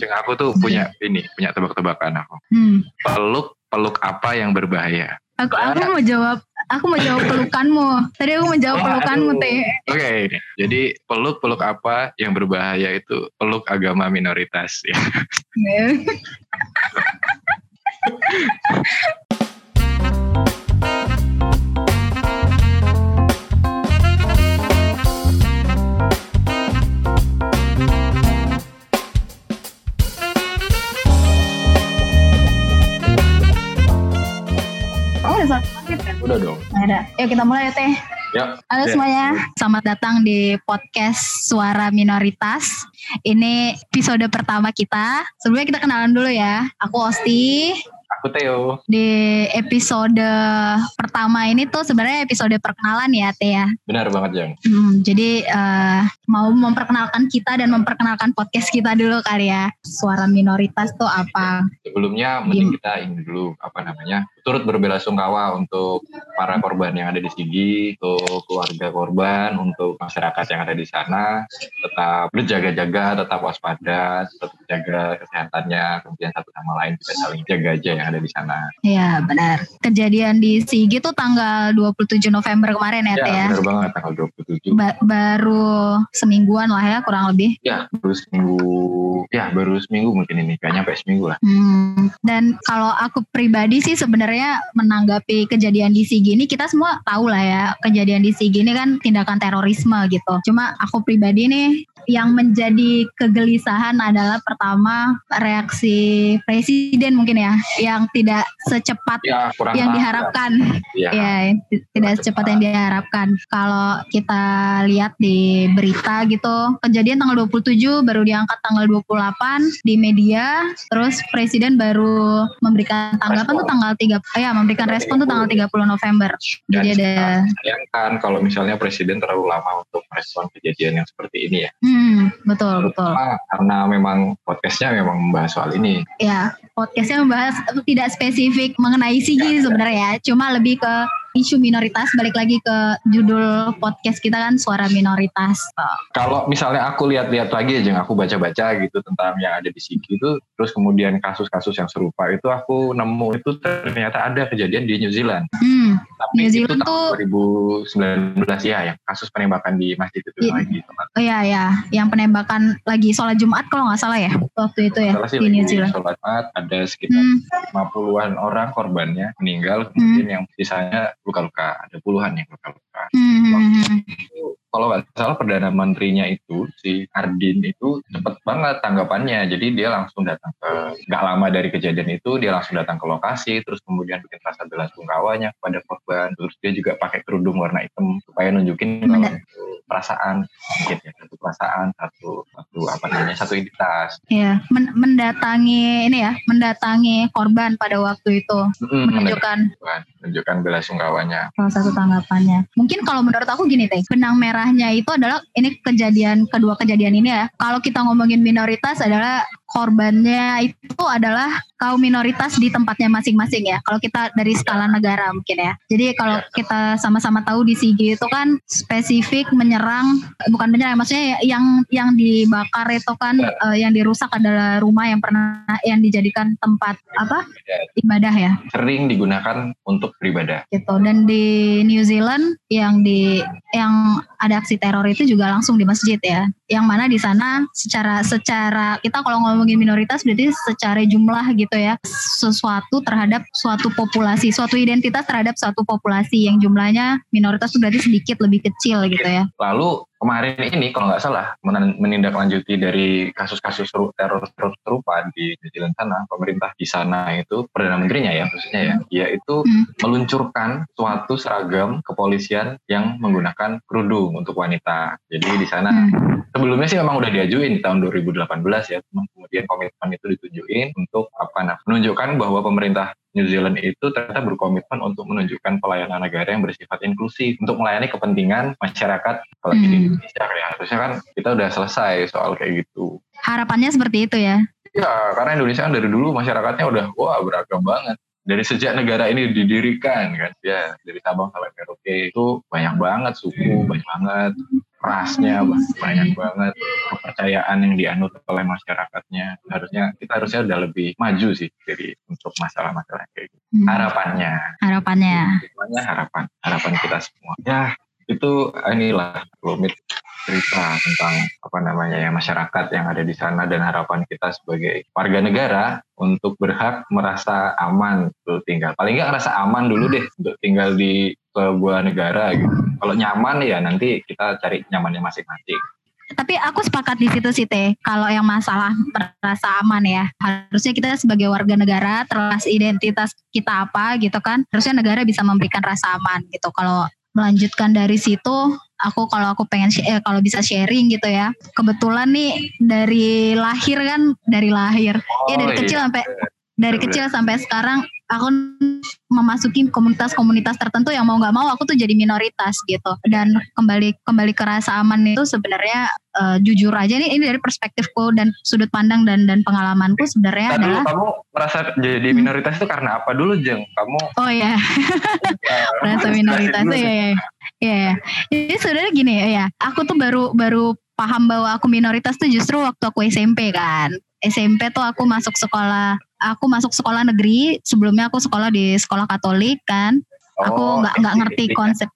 Ceng aku tuh punya ini, punya tebak-tebakan aku. Hmm. Peluk peluk apa yang berbahaya? Aku aku mau jawab aku mau jawab pelukanmu. Tadi aku mau jawab Oh, pelukanmu teh. Oke, jadi peluk peluk apa yang berbahaya itu peluk agama minoritas ya. Udah dong. Ada. Yuk kita mulai ya teh. Ya. Halo Ya. semuanya, selamat datang di podcast Suara Minoritas. Ini episode pertama kita. Sebelumnya kita kenalan dulu ya. Aku Osti. Aku Theo. Di episode pertama ini tuh sebenarnya episode perkenalan ya Teh ya. Benar banget Jang. Hmm, jadi eh, mau memperkenalkan kita dan memperkenalkan podcast kita dulu kali ya. Suara minoritas tuh apa? Sebelumnya mending kita ini dulu apa namanya turut berbelasungkawa untuk para korban yang ada di Sigi, untuk keluarga korban, untuk masyarakat yang ada di sana, tetap berjaga-jaga, tetap waspada, tetap jaga kesehatannya, kemudian satu sama lain kita saling jaga aja yang ada di sana. Ya benar. Kejadian di Sigi tuh tanggal 27 November kemarin ya Teh ya. benar banget tanggal 27. Ba- baru semingguan lah ya kurang lebih. Ya, baru seminggu, ya baru seminggu mungkin ini, kayaknya sampai seminggu lah. Hmm, dan kalau aku pribadi sih sebenarnya menanggapi kejadian di Sigi ini kita semua tahu lah ya kejadian di Sigi ini kan tindakan terorisme gitu. Cuma aku pribadi nih yang menjadi kegelisahan adalah pertama reaksi presiden mungkin ya yang tidak secepat Ya, yang tahu, diharapkan. Ya, Ya, tidak secepat yang diharapkan. Kalau kita lihat di berita gitu, kejadian tanggal 27 baru diangkat tanggal 28 di media, terus presiden baru memberikan tanggapan tuh tanggal 3 ya memberikan respon tuh tanggal 30 November. Dan Jadi ada sayangkan kalau misalnya presiden terlalu lama untuk merespon kejadian yang seperti ini ya. hmm, betul betul. Terutama karena memang podcastnya memang membahas soal ini. Ya, podcastnya membahas tidak spesifik mengenai Sigi sebenarnya, ya. cuma lebih ke isu minoritas balik lagi ke judul podcast kita kan suara minoritas. Kalau misalnya aku lihat-lihat lagi aja, aku baca-baca gitu tentang yang ada di Sigi itu, terus kemudian kasus-kasus yang serupa itu aku nemu itu ternyata ada kejadian di New Zealand. Hmm, Tapi New itu Zealand tuh- tahun 2019 ya, yang kasus penembakan di masjid itu Iya. lagi. Teman. Oh iya ya, yang penembakan lagi sholat Jumat kalau nggak salah ya waktu itu ya Salah sih di New Zealand. sholat Jumat, ada sekitar Hmm, 50-an orang korbannya meninggal, kemudian yang sisanya luka-luka, ada puluhan yang luka-luka. hmm, hmm, hmm. Itu, kalau nggak salah perdana menterinya itu si Ardin itu cepet banget tanggapannya, jadi dia langsung datang ke nggak lama dari kejadian itu dia langsung datang ke lokasi, terus kemudian bikin rasa belasungkawanya kepada korban, terus dia juga pakai kerudung warna hitam supaya nunjukin kalau perasaan, mungkin ya satu perasaan, satu satu apa namanya satu identitas. Iya, men- mendatangi ini ya, mendatangi korban pada waktu itu, Mm, menunjukkan menunjukkan menunjukkan belasungkawanya. salah satu tanggapannya. Mungkin kalau menurut aku gini teh, benang merahnya itu adalah ini kejadian kedua kejadian ini ya. Kalau kita ngomongin minoritas adalah korbannya itu adalah kaum minoritas di tempatnya masing-masing ya. Kalau kita dari skala negara mungkin ya. Jadi kalau kita sama-sama tahu di Sigi itu kan spesifik menyerang bukan menyerang maksudnya yang yang dibakar itu kan eh, yang dirusak adalah rumah yang pernah yang dijadikan tempat apa ibadah ya Sering digunakan untuk beribadah. gitu dan di New Zealand yang di yang ada aksi teror itu juga langsung di masjid ya yang mana di sana secara secara kita kalau ngomongin minoritas berarti secara jumlah gitu ya sesuatu terhadap suatu populasi suatu identitas terhadap suatu populasi yang jumlahnya minoritas itu berarti sedikit lebih kecil gitu ya. Lalu kemarin ini kalau nggak salah men- menindaklanjuti dari kasus-kasus teror serupa di New Zealand sana, pemerintah di sana itu perdana menterinya ya khususnya ya, dia itu Hmm. meluncurkan suatu seragam kepolisian yang menggunakan kerudung untuk wanita. Jadi di sana Hmm. sebelumnya sih memang udah diajuin di tahun 2018 ya, kemudian komitmen itu ditunjukin untuk apa nah menunjukkan bahwa pemerintah New Zealand itu ternyata berkomitmen untuk menunjukkan pelayanan negara yang bersifat inklusif untuk melayani kepentingan masyarakat apalagi di Hmm. Indonesia ya harusnya kan kita udah selesai soal kayak gitu. Harapannya seperti itu ya? Ya karena Indonesia kan dari dulu masyarakatnya udah wah beragam banget. Dari sejak negara ini didirikan kan ya dari Sabang sampai Merauke itu banyak banget suku banyak banget rasnya banyak banget kepercayaan yang dianut oleh masyarakatnya harusnya kita harusnya udah lebih maju sih dari untuk masalah-masalah kayak gitu hmm. harapannya harapannya semuanya harapan harapan kita semua ya itu inilah rumit cerita tentang apa namanya ya masyarakat yang ada di sana dan harapan kita sebagai warga negara untuk berhak merasa aman untuk tinggal. Paling nggak rasa aman dulu deh untuk tinggal di sebuah negara gitu. Kalau nyaman ya nanti kita cari nyamannya masing-masing. Tapi aku sepakat di situ sih Teh. Kalau yang masalah merasa aman ya, harusnya kita sebagai warga negara terlepas identitas kita apa gitu kan, harusnya negara bisa memberikan rasa aman gitu. Kalau melanjutkan dari situ aku kalau aku pengen eh, kalau bisa sharing gitu ya kebetulan nih dari lahir kan dari lahir oh, ya dari iya. kecil sampai dari kecil sampai sekarang aku memasuki komunitas-komunitas tertentu yang mau nggak mau aku tuh jadi minoritas gitu. Dan kembali kembali ke rasa aman itu sebenarnya uh, jujur aja nih ini dari perspektifku dan sudut pandang dan dan pengalamanku sebenarnya Tadi adalah kamu merasa jadi hmm. minoritas itu karena apa dulu jeng? Kamu oh ya merasa minoritas ya ya ya ya jadi sebenarnya gini ya aku tuh baru baru paham bahwa aku minoritas tuh justru waktu aku SMP kan SMP tuh aku masuk sekolah aku masuk sekolah negeri sebelumnya aku sekolah di sekolah Katolik kan aku nggak oh, nggak ngerti SD, konsep.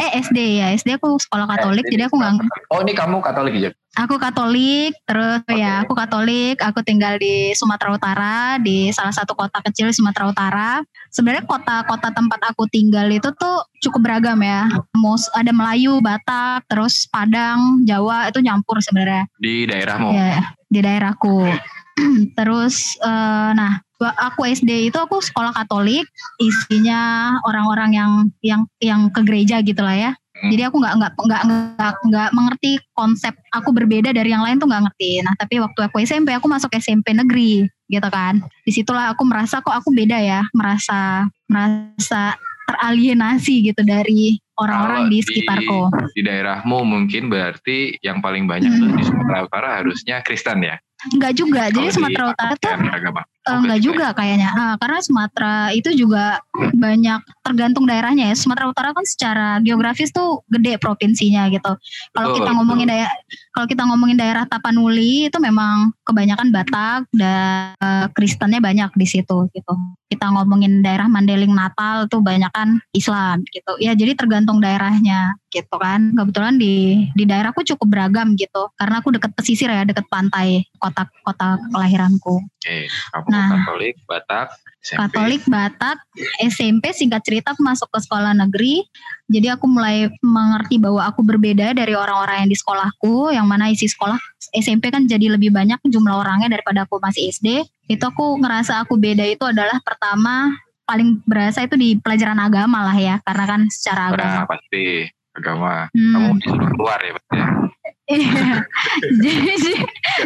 Eh SD ya SD aku sekolah Katolik SD, jadi aku nggak oh ini kamu Katolik ya? Aku Katolik terus okay. ya aku Katolik. Aku tinggal di Sumatera Utara di salah satu kota kecil di Sumatera Utara. Sebenarnya kota-kota tempat aku tinggal itu tuh cukup beragam ya. Mus ada Melayu Batak terus Padang Jawa itu nyampur sebenarnya. Di daerahmu? Ya di daerahku. Terus uh, nah aku SD itu aku sekolah Katolik isinya orang-orang yang yang yang ke gereja gitu lah ya hmm. jadi aku nggak nggak nggak nggak nggak mengerti konsep aku berbeda dari yang lain tuh nggak ngerti nah tapi waktu aku SMP aku masuk SMP negeri gitu kan di situlah aku merasa kok aku beda ya merasa merasa teralienasi gitu dari orang-orang di, di sekitarku. Di daerahmu mungkin berarti yang paling banyak hmm. tuh di Sumatera Utara harusnya Kristen ya? Enggak juga. Jadi Sumatera Utara tuh Uh, enggak juga kayaknya. Uh, karena Sumatera itu juga banyak tergantung daerahnya ya. Sumatera Utara kan secara geografis tuh gede provinsinya gitu. Kalau kita ngomongin daerah kalau kita ngomongin daerah Tapanuli itu memang kebanyakan Batak dan uh, Kristennya banyak di situ gitu. Kita ngomongin daerah Mandeling Natal tuh banyak kan Islam gitu. Ya jadi tergantung daerahnya gitu kan. Kebetulan di di daerahku cukup beragam gitu. Karena aku deket pesisir ya, deket pantai kota-kota kelahiranku. Oke, kamu nah, Katolik, Batak, SMP. Katolik, Batak, SMP singkat cerita aku masuk ke sekolah negeri. Jadi aku mulai mengerti bahwa aku berbeda dari orang-orang yang di sekolahku, yang mana isi sekolah SMP kan jadi lebih banyak jumlah orangnya daripada aku masih SD. Itu aku ngerasa aku beda itu adalah pertama paling berasa itu di pelajaran agama lah ya, karena kan secara agama. Nah, pasti agama. Hmm. Kamu disuruh keluar ya pasti ya. Iya. jadi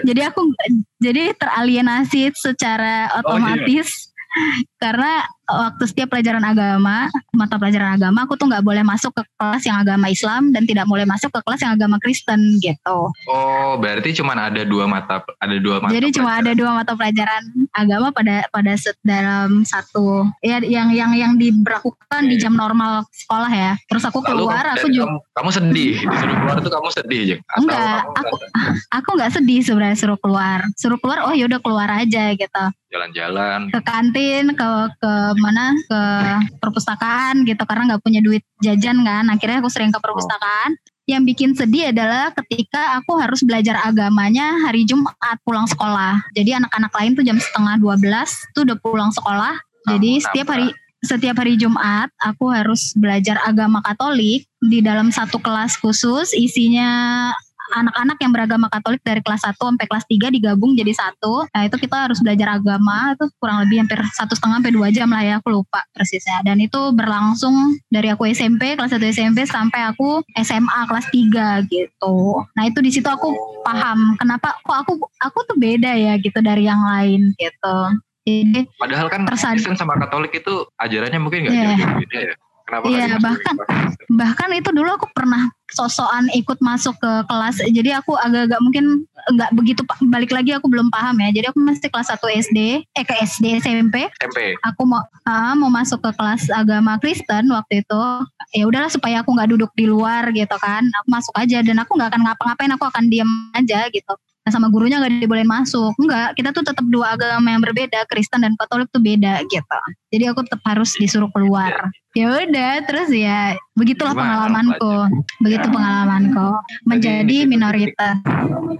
jadi aku jadi teralienasi secara otomatis oh, iya. Karena waktu setiap pelajaran agama, mata pelajaran agama, aku tuh nggak boleh masuk ke kelas yang agama Islam dan tidak boleh masuk ke kelas yang agama Kristen gitu. Oh, berarti cuma ada dua mata, ada dua mata. Jadi cuma ada dua mata pelajaran agama pada pada dalam satu ya yang yang yang diberlakukan okay. di jam normal sekolah ya. Terus aku keluar, Lalu, aku juga. Kamu, kamu sedih, disuruh keluar tuh kamu sedih aja. Enggak, aku aku nggak sedih sebenarnya suruh keluar. Suruh keluar, oh yaudah keluar aja gitu. Jalan-jalan. Ke kantin, ke ke mana? Ke perpustakaan gitu karena nggak punya duit jajan kan. Akhirnya aku sering ke perpustakaan. Yang bikin sedih adalah ketika aku harus belajar agamanya hari Jumat pulang sekolah. Jadi anak-anak lain tuh jam setengah 12 tuh udah pulang sekolah. Jadi setiap hari setiap hari Jumat aku harus belajar agama Katolik di dalam satu kelas khusus. Isinya anak-anak yang beragama Katolik dari kelas 1 sampai kelas 3 digabung jadi satu. Nah itu kita harus belajar agama itu kurang lebih hampir satu setengah sampai dua jam lah ya aku lupa persisnya. Dan itu berlangsung dari aku SMP kelas 1 SMP sampai aku SMA kelas 3 gitu. Nah itu di situ aku paham kenapa kok aku aku tuh beda ya gitu dari yang lain gitu. Jadi, Padahal kan Kristen sama Katolik itu ajarannya mungkin nggak yeah. jauh-jauh beda ya Kenapa Iya, bahkan- Kristen? bahkan itu dulu aku pernah sosokan ikut masuk ke kelas jadi aku agak-agak mungkin nggak begitu balik lagi aku belum paham ya. Jadi aku masih kelas 1 SD eh ke SD SMP SMP. aku mau ah, mau masuk ke kelas agama Kristen waktu itu. Ya udahlah supaya aku nggak duduk di luar gitu kan. Aku masuk aja dan aku nggak akan ngapa-ngapain aku akan diam aja gitu Nah, sama gurunya nggak dibolehin masuk. Enggak kita tuh tetap dua agama yang berbeda Kristen dan Katolik tuh beda gitu. Jadi aku tetap harus disuruh keluar. Ya udah terus ya begitulah pengalamanku. begitu Ya. pengalamanku. Menjadi minoritas.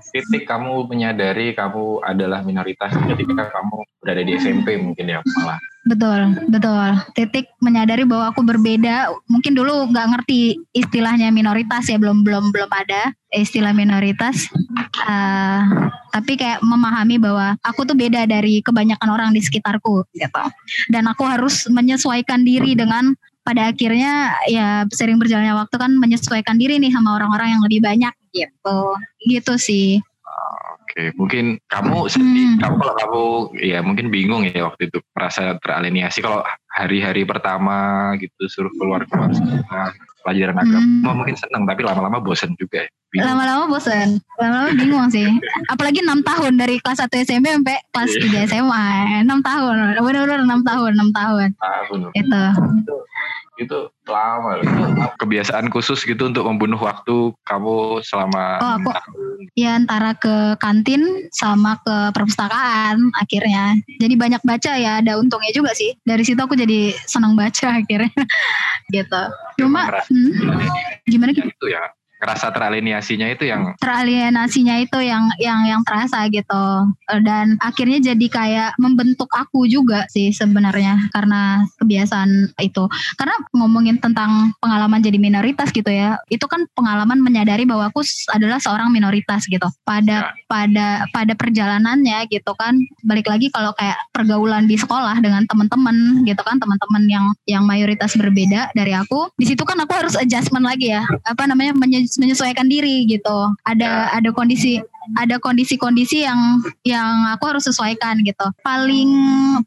Titik kamu menyadari kamu adalah minoritas ketika kamu berada di SMP mungkin ya malah. Betul, betul. Titik menyadari bahwa aku berbeda. Mungkin dulu nggak ngerti istilahnya minoritas ya, belum belum belum ada istilah minoritas. Eh, tapi kayak memahami bahwa aku tuh beda dari kebanyakan orang di sekitarku, gitu. Dan aku harus menyesuaikan diri dengan pada akhirnya ya sering berjalannya waktu kan menyesuaikan diri nih sama orang-orang yang lebih banyak gitu. Gitu sih. Oke, mungkin kamu sedih, Hmm. kamu kalau kamu ya mungkin bingung ya waktu itu merasa teraliniasi kalau hari-hari pertama gitu suruh keluar keluar sekolah, pelajaran agama Hmm. mungkin seneng tapi lama-lama bosen juga ya. Lama-lama bosan lama-lama bingung sih. Apalagi enam tahun dari kelas 1 SMP sampai kelas Iya. 3 SMA enam tahun. Benar-benar enam tahun enam tahun. Tahun. itu itu lama itu kebiasaan khusus gitu untuk membunuh waktu kamu selama Oh, aku- tahun. ya antara ke kantin sama ke perpustakaan akhirnya. Jadi banyak baca ya ada untungnya juga sih. Dari situ aku jadi senang baca akhirnya. Gitu. Cuma hmm, gimana ya itu ya ngerasa teraliniasinya itu yang teralienasinya itu yang yang yang terasa gitu. Eh, dan akhirnya jadi kayak membentuk aku juga sih sebenarnya karena kebiasaan itu. Karena ngomongin tentang pengalaman jadi minoritas gitu ya itu kan pengalaman menyadari bahwa aku adalah seorang minoritas gitu. Pada pada pada perjalanannya gitu kan balik lagi kalau kayak pergaulan di sekolah dengan teman-teman gitu kan teman-teman yang yang mayoritas berbeda dari aku di situ kan aku harus adjustment lagi ya. Apa namanya menye- menyesuaikan diri gitu. Ada ada kondisi ada kondisi-kondisi yang yang aku harus sesuaikan gitu. Paling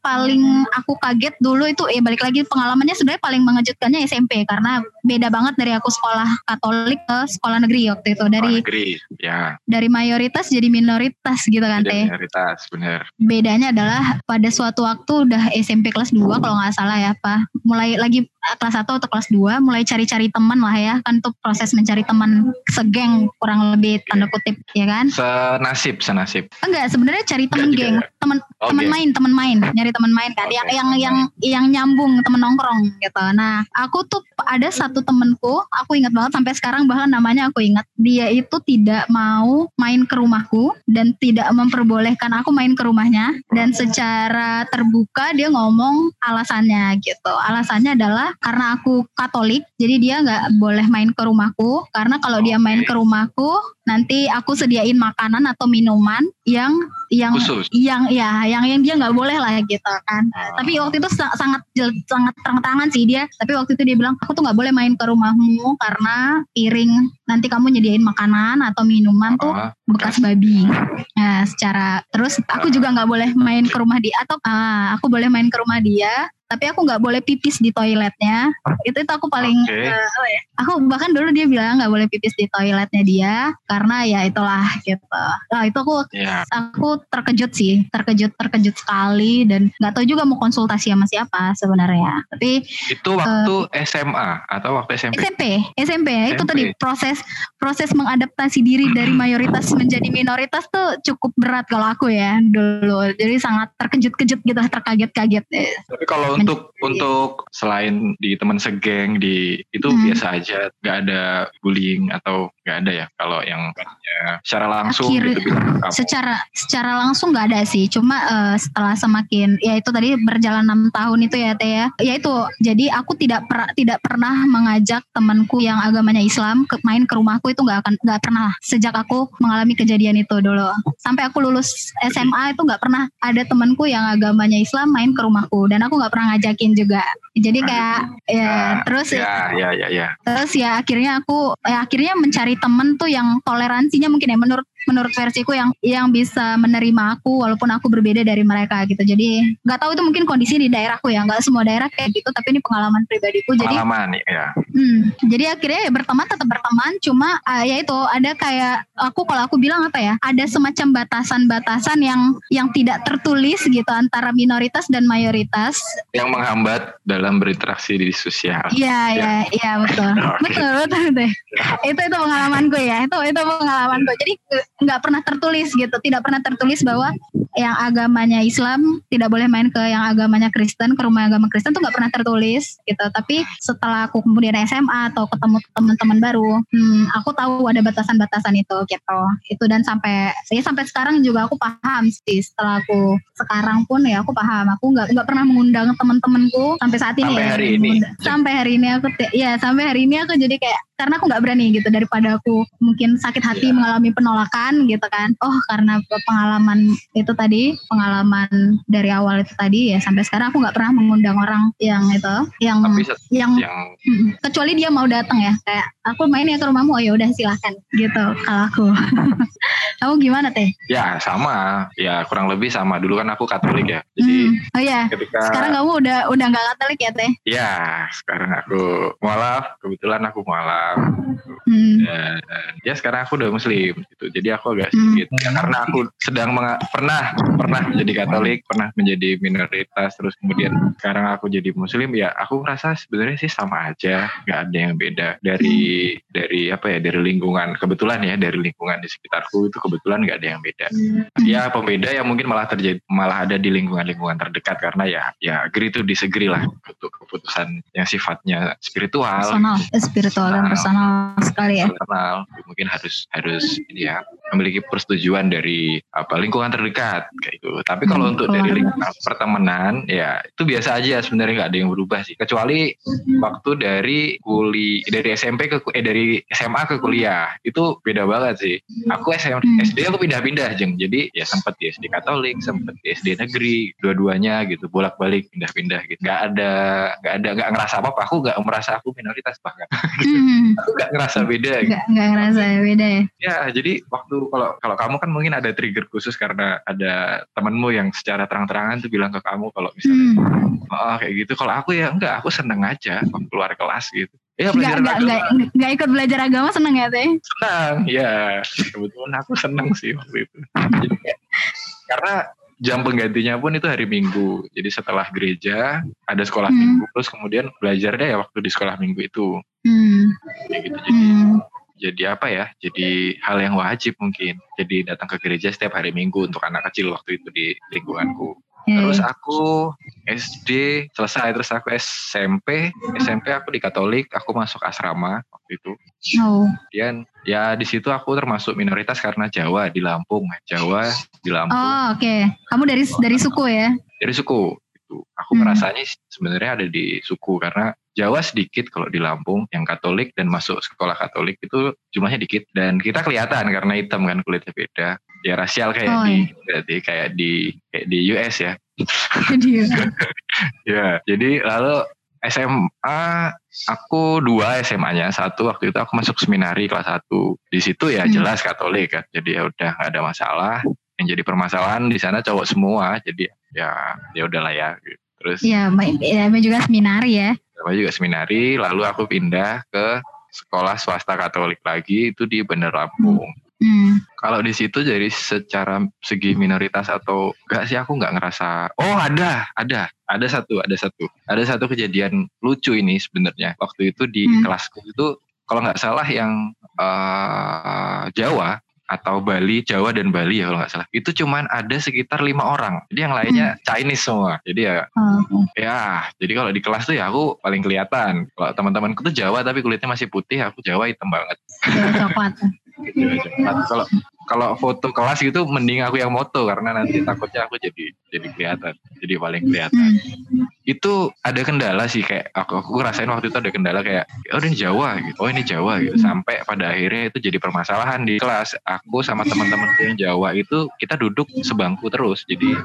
paling aku kaget dulu itu eh balik lagi pengalamannya sebenarnya paling mengejutkannya SMP karena beda banget dari aku sekolah Katolik ke sekolah negeri waktu itu dari luar negeri ya dari mayoritas jadi minoritas gitu kan jadi teh minoritas bener bedanya adalah pada suatu waktu udah SMP kelas 2 kalau nggak salah ya Pak. Mulai lagi eh, kelas 1 atau kelas 2 mulai cari-cari teman lah ya. Kan tuh proses mencari teman segeng kurang lebih tanda kutip ya kan. senasib senasib Enggak, sebenarnya cari temen Enggak juga geng, ya? temen Oh, temen geng. main, temen main, nyari temen main kan, Oke, yang yang yang yang nyambung, temen nongkrong gitu. Nah, aku tuh ada satu temenku, aku ingat banget sampai sekarang bahkan namanya aku ingat. Dia itu tidak mau main ke rumahku dan tidak memperbolehkan aku main ke rumahnya. Dan secara terbuka dia ngomong alasannya gitu. Alasannya adalah karena aku Katolik, jadi dia nggak boleh main ke rumahku. Karena kalau dia main ke rumahku, nanti aku sediain makanan atau minuman yang yang khusus? yang ya yang yang dia nggak boleh lah gitu kan. Oh. tapi waktu itu sa- sangat sangat terang-terangan sih dia. Tapi waktu itu dia bilang aku tuh nggak boleh main ke rumahmu karena piring nanti kamu nyediain makanan atau minuman tuh Ah, bekas babi. Nah secara terus aku juga nggak boleh main ke rumah dia atau ah, aku boleh main ke rumah dia tapi aku nggak boleh pipis di toiletnya. Itu itu aku paling Oke. eh, apa ya, aku bahkan dulu dia bilang nggak boleh pipis di toiletnya dia karena ya itulah gitu. Nah itu aku ya aku terkejut sih terkejut terkejut sekali dan nggak tahu juga mau konsultasi sama siapa sebenarnya. Tapi itu waktu SMA atau waktu SMP SMP SMP ya itu SMP. tadi proses proses mengadaptasi diri dari mayoritas menjadi minoritas tuh cukup berat kalau aku ya dulu. Jadi sangat terkejut-kejut gitu terkaget-kaget. Eh, Tapi kalau untuk untuk selain di teman segeng di itu Hmm. biasa aja, nggak ada bullying atau nggak ada ya kalau yang ya, secara langsung Akhir- gitu kamu. secara secara langsung nggak ada sih. Cuma eh, setelah semakin ya itu tadi berjalan enam tahun itu ya teh ya. Ya itu jadi aku tidak per, tidak pernah mengajak temanku yang agamanya Islam ke, main ke rumahku itu nggak akan nggak pernah sejak aku mengalami kejadian itu dulu. Sampai aku lulus SMA itu nggak pernah ada temanku yang agamanya Islam main ke rumahku. Dan aku nggak pernah ngajakin juga. Jadi kayak ya Nah, terus ya ya ya ya. terus ya akhirnya aku ya akhirnya mencari temen tuh yang toleransinya mungkin ya menurut menurut versiku yang yang bisa menerima aku walaupun aku berbeda dari mereka gitu jadi nggak tahu itu mungkin kondisi di daerahku ya nggak semua daerah kayak gitu tapi ini pengalaman pribadiku jadi Pengalaman ya. hmm, jadi akhirnya ya berteman tetap berteman cuma uh, ya itu ada kayak aku kalau aku bilang apa ya ada semacam batasan-batasan yang yang tidak tertulis gitu antara minoritas dan mayoritas Yang menghambat dalam berinteraksi di sosial. Iya, iya, iya betul. Oke. Betul, betul deh. Itu itu pengalamanku ya. Itu itu pengalamanku. Jadi nggak pernah tertulis gitu, tidak pernah tertulis bahwa yang agamanya Islam tidak boleh main ke yang agamanya Kristen, ke rumah agama Kristen tuh nggak pernah tertulis gitu. Tapi setelah aku kemudian SMA atau ketemu teman-teman baru, hmm, aku tahu ada batasan-batasan itu gitu. Itu dan sampai saya sampai sekarang juga aku paham sih. Setelah aku sekarang pun ya aku paham. Aku nggak nggak pernah mengundang teman-temanku sampai saat ini Sampai ya. hari ini. Sampai hari ini aku ya sampai hari ini aku jadi kayak karena aku nggak berani gitu daripada aku mungkin sakit hati Iya. mengalami penolakan gitu kan. Oh karena pengalaman itu tadi pengalaman dari awal itu tadi ya sampai sekarang aku nggak pernah mengundang orang yang itu yang Tapi yang yang Mm, kecuali dia mau datang ya kayak aku main ya ke rumahmu oh ya udah silahkan gitu kalau aku kamu gimana teh ya sama, ya kurang lebih sama. Dulu kan aku Katolik ya. Jadi Hmm, oh ya ketika sekarang kamu udah udah nggak katolik ya teh ya sekarang aku mualaf, kebetulan aku mualaf. hmm. dan ya sekarang aku udah muslim gitu jadi aku agak Hmm. sedikit ya, karena aku sedang pernah pernah menjadi Katolik pernah menjadi minoritas terus kemudian sekarang aku jadi muslim ya aku merasa sebenarnya sih sama aja nggak ada yang beda dari dari apa ya dari lingkungan kebetulan ya dari lingkungan di sekitarku itu kebetulan nggak ada yang beda. Ya pembeda yang mungkin malah terjadi malah ada di lingkungan-lingkungan terdekat karena ya ya agree to disagree lah untuk keputusan yang sifatnya spiritual. Personal eh, spiritual dan personal sekali ya. internal mungkin harus harus ini ya memiliki persetujuan dari apa lingkungan terdekat kayak gitu. Tapi kalau Hmm, untuk dari lingkungan. pertemanan ya itu biasa aja sebenarnya nggak ada yang berubah sih. Kecuali waktu dari kuli dari SMP ke eh dari SMA ke kuliah itu beda banget sih. Aku SM, Hmm. SD aku pindah-pindah jeng jadi ya sempet di SD Katolik sempet di SD negeri dua-duanya gitu bolak-balik pindah-pindah gitu nggak ada nggak ada nggak ngerasa apa apa aku nggak merasa aku minoritas bahkan Hmm, aku nggak ngerasa beda gitu. nggak nggak ngerasa beda ya Ya, jadi waktu kalau kalau kamu kan mungkin ada trigger khusus karena ada temanmu yang secara terang-terangan tuh bilang ke kamu kalau misalnya Hmm. oh kayak gitu. Kalau aku ya enggak, aku seneng aja keluar kelas gitu. Ya nggak belajar nggak nggak agama nggak ikut belajar agama seneng ya teh senang. Ya, kebetulan aku seneng sih waktu itu. Jadi karena jam penggantinya pun itu hari Minggu. Jadi setelah gereja ada sekolah Hmm. Minggu, terus kemudian belajarnya ya waktu di sekolah Minggu itu. hmm. Kayak gitu. Jadi Hmm. jadi apa ya? Jadi hal yang wajib mungkin. Jadi datang ke gereja setiap hari Minggu untuk anak kecil waktu itu di lingkunganku. Ya, Terus aku SD selesai terus aku SMP, SMP aku di Katolik, aku masuk asrama waktu itu. oh Kemudian ya di situ aku termasuk minoritas karena Jawa di Lampung, Jawa di Lampung oh oke kamu dari dari suku ya dari suku. Itu aku Hmm. ngerasanya sebenarnya ada di suku karena Jawa sedikit kalau di Lampung yang Katolik dan masuk sekolah Katolik itu jumlahnya dikit. Dan kita kelihatan karena hitam kan kulitnya beda. Ya rasial kayak Oh, di berarti kayak di kayak di US ya. Ya, jadi lalu SMA aku dua SMA-nya satu waktu itu aku masuk seminari kelas 1 di situ ya Hmm. jelas Katolik kan. Jadi ya udah nggak ada masalah. Yang jadi permasalahan di sana cowok semua. Jadi ya ya udahlah ya. Terus ya baik ya, namanya juga seminari ya saya juga seminari lalu aku pindah ke sekolah swasta Katolik lagi itu di Bandar Lampung hmm. kalau di situ jadi secara segi minoritas atau enggak sih aku nggak ngerasa oh ada ada ada satu ada satu ada satu kejadian lucu ini sebenarnya waktu itu di Hmm. kelasku itu kalau nggak salah yang eh, Jawa atau Bali Jawa dan Bali ya kalau nggak salah. Itu cuman ada sekitar lima orang. Jadi yang lainnya Chinese semua. Jadi ya Oh, ya jadi kalau di kelas tuh ya aku paling kelihatan. Kalau teman-temanku tuh Jawa tapi kulitnya masih putih. Aku Jawa hitam banget. Jawa coklat Jawa coklat. kalau kalau foto kelas gitu mending aku yang moto karena nanti takutnya aku jadi jadi kelihatan jadi paling kelihatan. Hmm. itu ada kendala sih kayak aku aku ngerasain waktu itu ada kendala kayak oh ini Jawa gitu oh ini Jawa gitu. Sampai pada akhirnya itu jadi permasalahan di kelas. Aku sama teman-teman yang Jawa itu kita duduk sebangku terus jadi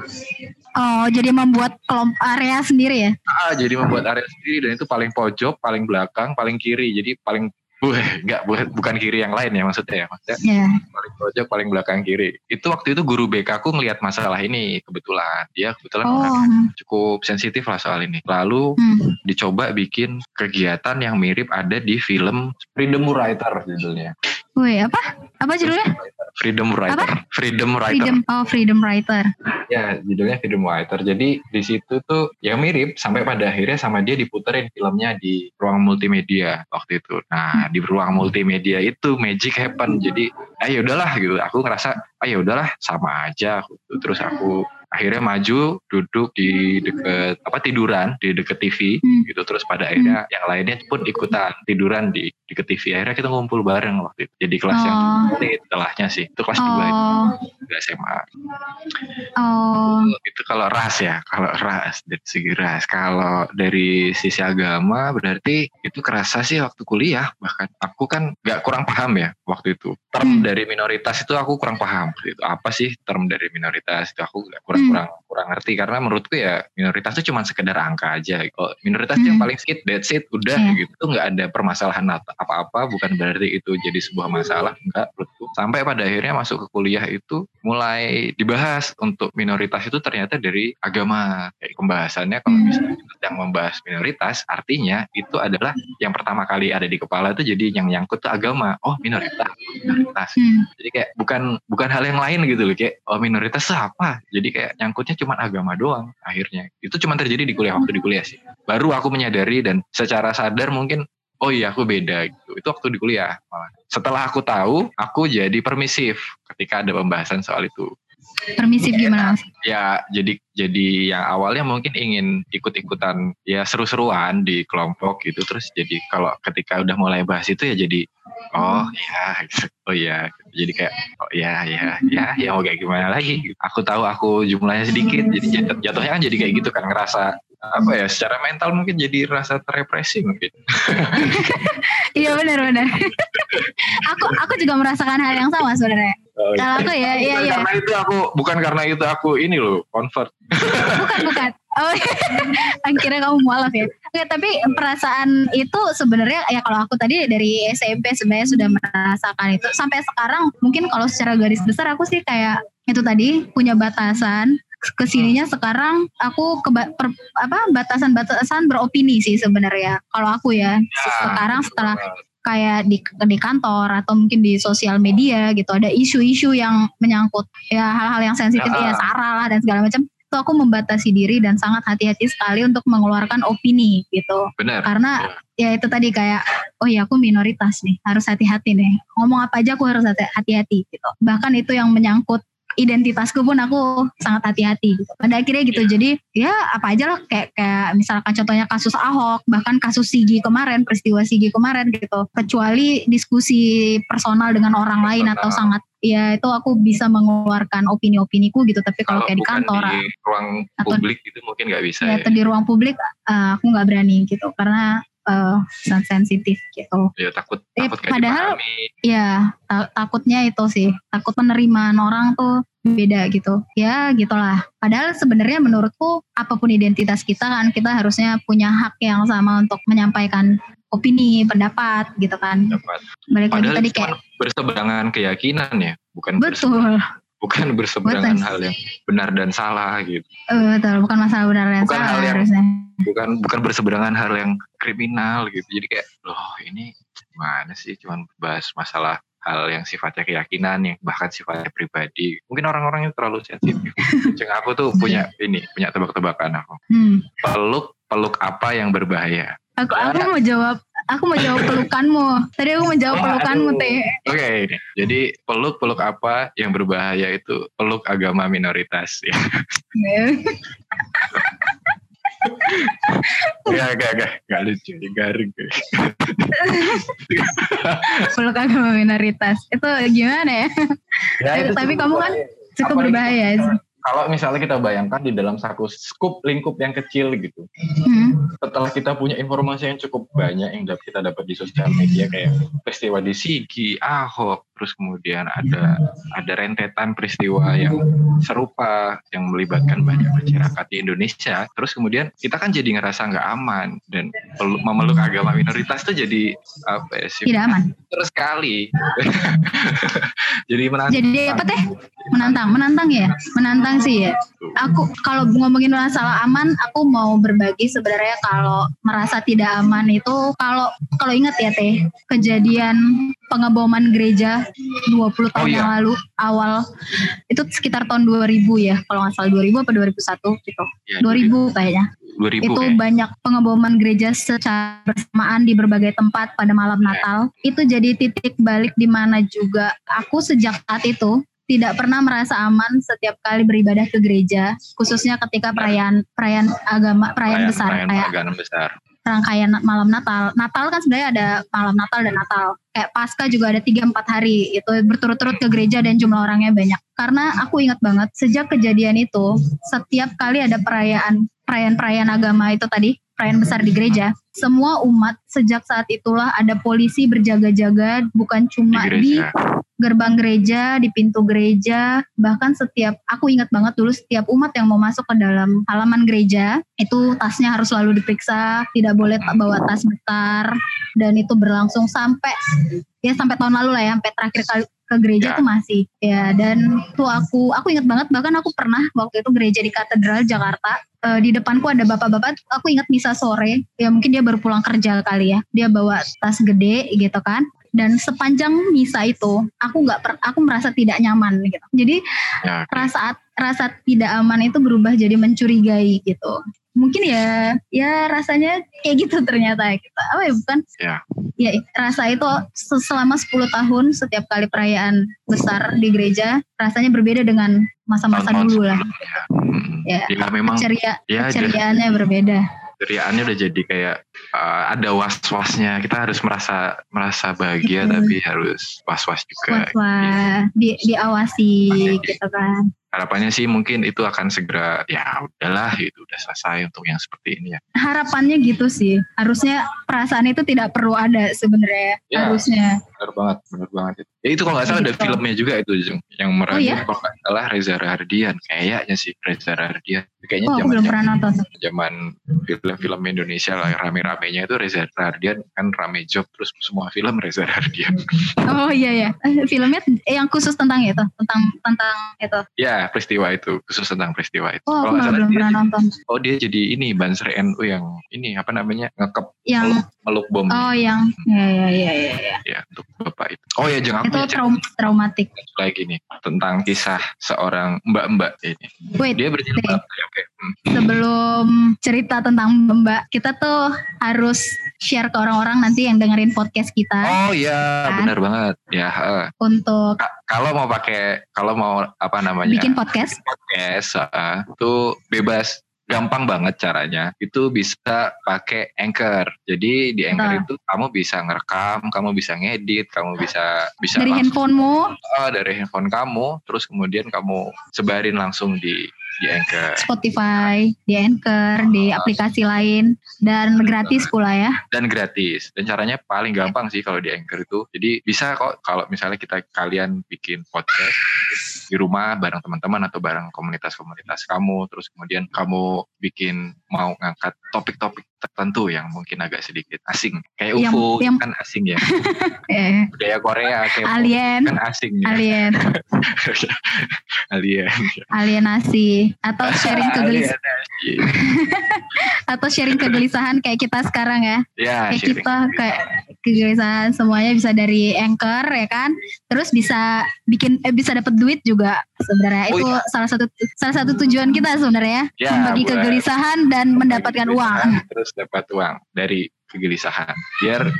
oh jadi membuat kelompok area sendiri ya? Ah, jadi membuat area sendiri dan itu paling pojok paling belakang paling kiri jadi paling enggak bukan kiri yang lain ya maksudnya ya. Maksudnya yeah. paling pojok paling belakang kiri. Itu waktu itu guru BK aku ngelihat masalah ini kebetulan. Dia kebetulan Oh, cukup sensitif lah soal ini. Lalu hmm. dicoba bikin kegiatan yang mirip ada di film Freedom Writer judulnya. Wih, apa? Apa judulnya? Freedom Writer. Freedom Writer. Freedom. Oh, Freedom Writer. Ya, judulnya Freedom Writer. Jadi di situ tuh ya mirip sampai pada akhirnya sama dia diputerin filmnya di ruang multimedia waktu itu. Nah, di ruang multimedia itu magic happen. Jadi, ayo udahlah gitu. Aku ngerasa, ayo udahlah sama aja. Terus aku akhirnya maju duduk di deket apa tiduran di deket TV Hmm. gitu. Terus pada akhirnya yang lainnya pun ikutan tiduran di deket TV akhirnya kita ngumpul bareng waktu itu. Jadi kelas yang Oh. ini setelahnya sih. Itu kelas dua itu. Oh, juga SMA oh, itu kalau ras ya kalau ras dari segi ras. Kalau dari sisi agama berarti itu kerasa sih waktu kuliah. Bahkan aku kan nggak kurang paham ya waktu itu. Term Hmm. dari minoritas itu aku kurang paham. Itu apa sih term dari minoritas itu? Aku nggak kurang Hmm. Kurang ngerti. Karena menurutku ya minoritas itu cuma sekedar angka aja. Kalau minoritas itu yang Hmm. paling sedikit that's it udah Iya. gitu itu nggak ada permasalahan apa-apa. Bukan berarti itu jadi sebuah masalah. Enggak menurutku. Sampai pada akhirnya masuk ke kuliah itu mulai dibahas untuk minoritas itu ternyata dari agama. Kayak pembahasannya kalau Hmm. misalnya kita sedang membahas minoritas artinya itu adalah yang pertama kali ada di kepala itu jadi yang nyangkut tuh agama. Oh minoritas minoritas. Hmm. jadi kayak bukan bukan hal yang lain gitu loh kayak oh minoritas apa? Jadi kayak nyangkutnya cuma agama doang akhirnya. Itu cuma terjadi di kuliah waktu di kuliah sih. Baru aku menyadari dan secara sadar mungkin oh iya aku beda gitu. Itu waktu di kuliah malah. Setelah aku tahu aku jadi permisif ketika ada pembahasan soal itu. Permisif gimana ya jadi jadi yang awalnya mungkin ingin ikut-ikutan ya seru-seruan di kelompok gitu. Terus jadi kalau ketika udah mulai bahas itu ya jadi oh ya gitu. oh ya jadi kayak oh ya ya ya ya mau kayak gimana lagi aku tahu aku jumlahnya sedikit jadi jat- jatuhnya kan jadi kayak gitu kan ngerasa apa ya secara mental mungkin jadi rasa terrepresi mungkin Iya benar-benar. aku aku juga merasakan hal yang sama sebenarnya. Oh, Kalau aku ya, iya bukan iya. karena itu aku bukan karena itu aku ini loh convert Bukan bukan. Oh, akhirnya kamu mualaf ya. Oke, tapi perasaan itu sebenarnya ya kalau aku tadi dari SMP sebenarnya sudah merasakan itu. Sampai sekarang mungkin kalau secara garis besar aku sih kayak itu tadi punya batasan ke sininya sekarang aku ke per, apa batasan-batasan beropini sih sebenarnya kalau aku ya sekarang setelah kayak di di kantor atau mungkin di sosial media gitu ada isu-isu yang menyangkut ya hal-hal yang sensitif Ah. ya sara lah dan segala macam itu aku membatasi diri dan sangat hati-hati sekali untuk mengeluarkan opini gitu benar karena ya itu tadi kayak oh ya aku minoritas nih harus hati-hati nih ngomong apa aja aku harus hati- hati-hati gitu bahkan itu yang menyangkut identitasku pun aku sangat hati-hati gitu. Pada akhirnya gitu. Jadi ya apa aja lah kayak kayak misalkan contohnya kasus Ahok, bahkan kasus Sigi kemarin, peristiwa Sigi kemarin gitu. Kecuali diskusi personal dengan orang lain atau sangat ya itu aku bisa mengeluarkan opini-opiniku gitu. Tapi kalau kayak di kantor di ruang atau- publik itu mungkin nggak bisa ya, ya. atau di ruang publik eh, aku nggak berani gitu karena eh, sangat sensitif gitu. ya takut Eh, takut kayak padahal- dipahami Ya ta- takutnya itu sih takut penerimaan orang tuh beda gitu. Ya gitulah. Padahal sebenarnya menurutku apa pun identitas kita kan kita harusnya punya hak yang sama untuk menyampaikan opini, pendapat gitu kan. dapat Balik lagi padahal tadi kayak berseberangan keyakinan ya bukan betul, bukan berseberangan Betul. hal yang benar dan salah gitu. Eh, betul bukan masalah benar dan Bukan salah hal yang- harusnya. bukan bukan berseberangan hal yang kriminal gitu. Jadi kayak loh ini gimana sih? Cuman bahas masalah hal yang sifatnya keyakinan yang bahkan sifatnya pribadi. Mungkin orang-orang yang terlalu sensitif. Ceng aku tuh punya ini punya tebak-tebakan aku. Hmm. peluk peluk apa yang berbahaya Aku aku mau jawab aku mau jawab pelukanmu. Tadi aku mau jawab Oh, pelukanmu teh. Oke, ini. jadi peluk peluk apa yang berbahaya itu peluk agama minoritas ya. Gak gak gak gak lucu, garing. Peluk agama minoritas. Itu gimana ya? Ya, Tapi kamu kan cukup berbahaya sih. Kalau misalnya kita bayangkan di dalam satu skup lingkup yang kecil gitu, Hmm. setelah kita punya informasi yang cukup banyak yang dapat kita dapat di sosial media kayak peristiwa di Sigi, Ahok, terus kemudian ada ada rentetan peristiwa yang serupa yang melibatkan banyak masyarakat di Indonesia, terus kemudian kita kan jadi ngerasa nggak aman dan memeluk agama minoritas tuh jadi apa ya sih? Tidak aman. Terus sekali. jadi menantang. Jadi apa teh? Menantang, menantang ya, menantang sih ya. Aku kalau ngomongin masalah aman, aku mau berbagi sebenarnya kalau merasa tidak aman itu kalau kalau ingat ya teh kejadian pengeboman gereja 20 tahun Oh, iya. yang lalu awal itu sekitar tahun 2000 ya kalau nggak salah 2000 apa 2001 gitu Ya, 2000 kayaknya 2000 itu kayak. banyak pengeboman gereja secara bersamaan di berbagai tempat pada malam Iya. Natal. Itu jadi titik balik di mana juga aku sejak saat itu tidak pernah merasa aman setiap kali beribadah ke gereja, khususnya ketika perayaan perayaan agama perayaan, besar perayaan kayak perayaan besar. Rangkaian malam Natal. Natal kan sebenarnya ada malam Natal dan Natal. Kayak Pasca juga ada 3-4 hari itu berturut-turut ke gereja dan jumlah orangnya banyak. Karena aku ingat banget sejak kejadian itu setiap kali ada perayaan perayaan-perayaan agama itu tadi perayaan besar di gereja, semua umat sejak saat itulah ada polisi berjaga-jaga bukan cuma di di gerbang gereja, di pintu gereja, bahkan setiap aku ingat banget dulu setiap umat yang mau masuk ke dalam halaman gereja itu tasnya harus selalu diperiksa, tidak boleh bawa tas besar dan itu berlangsung sampai ya sampai tahun lalu lah ya, sampai terakhir kali ke gereja Ya. tuh masih ya dan tuh aku aku ingat banget bahkan aku pernah waktu itu gereja di katedral Jakarta eh, di depanku ada bapak-bapak aku ingat misa sore ya mungkin dia baru pulang kerja kali ya dia bawa tas gede gitu kan dan sepanjang misa itu aku nggak aku merasa tidak nyaman gitu jadi Ya, oke. rasa rasa tidak aman itu berubah jadi mencurigai gitu mungkin ya ya rasanya kayak gitu ternyata kita apa ya bukan Ya. ya rasa itu se- selama 10 tahun setiap kali perayaan besar di gereja rasanya berbeda dengan masa-masa dulu lah. Hmm. Ya. Ya, memang ceria ya jadi ceriaannya berbeda keceriaannya udah jadi kayak uh, ada was-wasnya. Kita harus merasa merasa bahagia Betul. tapi harus was-was juga. wah wah di, diawasi gitu kan Harapannya sih mungkin itu akan segera ya udahlah itu udah selesai untuk yang seperti ini ya. harapannya gitu sih harusnya perasaan itu tidak perlu ada sebenarnya Ya. harusnya Benar banget, benar banget itu. Ya itu kalau nggak salah ada Gitu. filmnya juga itu Jung. yang meranin iya? kalau nggak salah Reza Rahardian kayaknya sih Reza Rahardian. Kayaknya oh zaman belum pernah nonton zaman film-film Indonesia lah rame-ramenya itu Reza Rahardian kan rame job terus semua film Reza Rahardian. oh iya ya filmnya yang khusus tentang itu tentang tentang itu ya peristiwa itu khusus tentang peristiwa itu. oh Kalau belum dia, pernah nonton oh dia jadi ini Banser NU yang ini apa namanya ngekep yang meluk, meluk bom oh yang ya ya ya ya, ya. ya untuk bapak itu. Oh ya jangan itu traum traumatik lagi nih tentang kisah seorang mbak-mbak ini. wait Dia berjilbab. Oke, oke. Hmm. sebelum cerita tentang mbak kita tuh harus share ke orang-orang nanti yang dengerin podcast kita Oh iya, Kan? benar banget. Ya, heeh. untuk Ka- kalau mau pakai kalau mau apa namanya? bikin podcast? Podcast heeh, itu bebas. Gampang banget caranya. Itu bisa pakai anchor. Jadi di anchor itu kamu bisa ngerekam kamu bisa ngedit kamu bisa bisa dari langsung handphonemu? Oh, dari handphone kamu. Terus kemudian kamu sebarin langsung di di anchor. Spotify, di Anchor, di aplikasi lain dan gratis pula ya. dan gratis. Dan caranya paling gampang sih kalau di anchor itu. Jadi bisa kok kalau misalnya kita kalian bikin podcast di rumah bareng teman-teman atau bareng komunitas-komunitas kamu terus kemudian kamu bikin mau ngangkat topik-topik tertentu yang mungkin agak sedikit asing. Kayak Yang- UFO yang- kan asing ya. Eh, budaya Korea kayak alien, kan asing ya. Alien, alien. Alienasi atau sharing kegelisahan atau sharing kegelisahan kayak kita sekarang ya. ya Kayak kita kayak kegelisahan semuanya bisa dari Anchor ya kan. Terus bisa bikin eh, bisa dapat duit juga sebenarnya. Oh, Itu salah satu salah satu tujuan kita sebenarnya. Ya, membagi kegelisahan dan mendapatkan uang. Terus dapat uang dari kegelisahan. Biar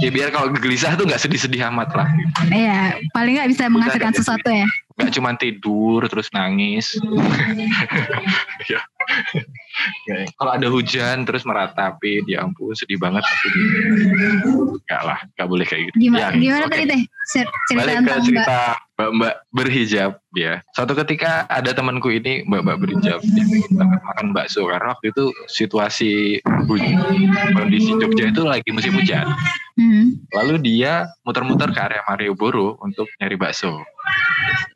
ya biar kalau gelisah tuh nggak sedih-sedih amat lah. Gitu. Iya, paling nggak bisa menghasilkan sesuatu ya. nggak cuma tidur terus nangis. Ya ya Kalau ada hujan terus meratapi, ya ampun sedih banget. Enggak lah, enggak boleh kayak gitu. Gimana, Ya, gimana oke. tadi teh? Cer- Cerita Balik ke tentang Mbak. cerita mbak-mbak berhijab ya. Suatu ketika ada temanku ini mbak-mbak berhijab dia banget makan bakso karena waktu itu situasi hujan, kondisi Jogja itu lagi musim hujan. Hmm. Lalu dia muter-muter ke area Malioboro untuk nyari bakso.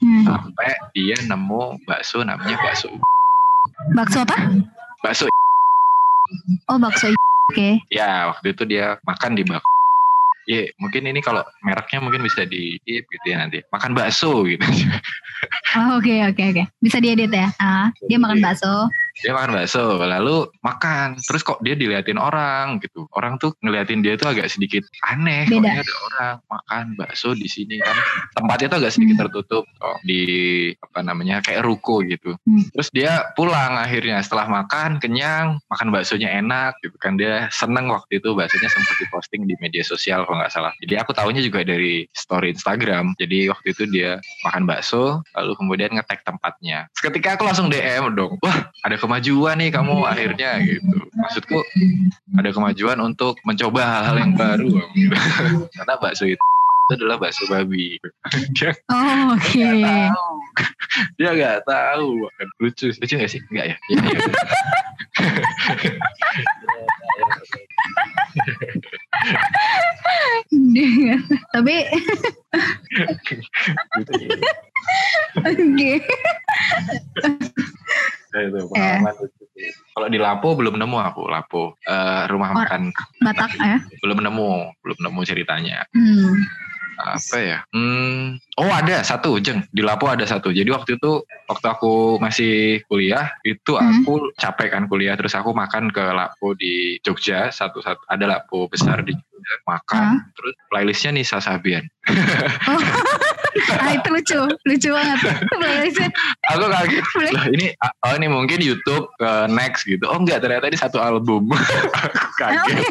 Hmm. Sampai dia nemu bakso namanya bakso Bakso apa? Bakso. Oh bakso. Oke. Ya waktu itu dia makan di bak. Ya mungkin ini kalau mereknya mungkin bisa di gitu ya nanti. Makan bakso gitu. Oh, Oke oke oke. Bisa diedit ya. Ah, dia makan bakso. Dia makan bakso lalu makan. Terus kok dia diliatin orang gitu. Orang tuh ngeliatin dia tuh agak sedikit aneh. Beda. ada orang makan bakso di sini kan. Tempatnya tuh agak sedikit Hmm. tertutup kok di apa namanya kayak ruko gitu. Hmm. terus dia pulang akhirnya. Setelah makan kenyang makan baksonya enak gitu kan. Dia seneng waktu itu baksonya sempat diposting di media sosial kalau nggak salah. Jadi aku tahunya juga dari story Instagram. Jadi waktu itu dia makan bakso lalu kemudian ngetek tempatnya. Ketika aku langsung DM dong. Wah ada kemajuan nih kamu akhirnya gitu maksudku ada kemajuan untuk mencoba hal-hal yang baru gitu. karena bakso itu itu adalah bakso babi dia Oh oke. nggak tahu dia nggak tahu lucu lucu nggak sih nggak ya, ya, ya. Tapi Gitu, gitu. oke. Ya, itu pengalaman lucu. Sih. Kalau di Lapo belum nemu aku Lapo Eh, rumah Or- makan. Batak ya. belum nemu belum nemu ceritanya. Hmm. apa ya? Hmm, oh ada satu jeng. Di Lapo ada satu. Jadi waktu itu waktu aku masih kuliah itu Hmm. aku capek kan kuliah. Terus aku makan ke Lapo di Jogja satu satu ada Lapo besar di Jogja makan. Terus playlistnya Nisa Sabian. Oh. ah itu lucu, lucu banget. Aku kaget. Lah ini oh ini mungkin YouTube ke next gitu. Oh enggak ternyata ini satu album. Aku kaget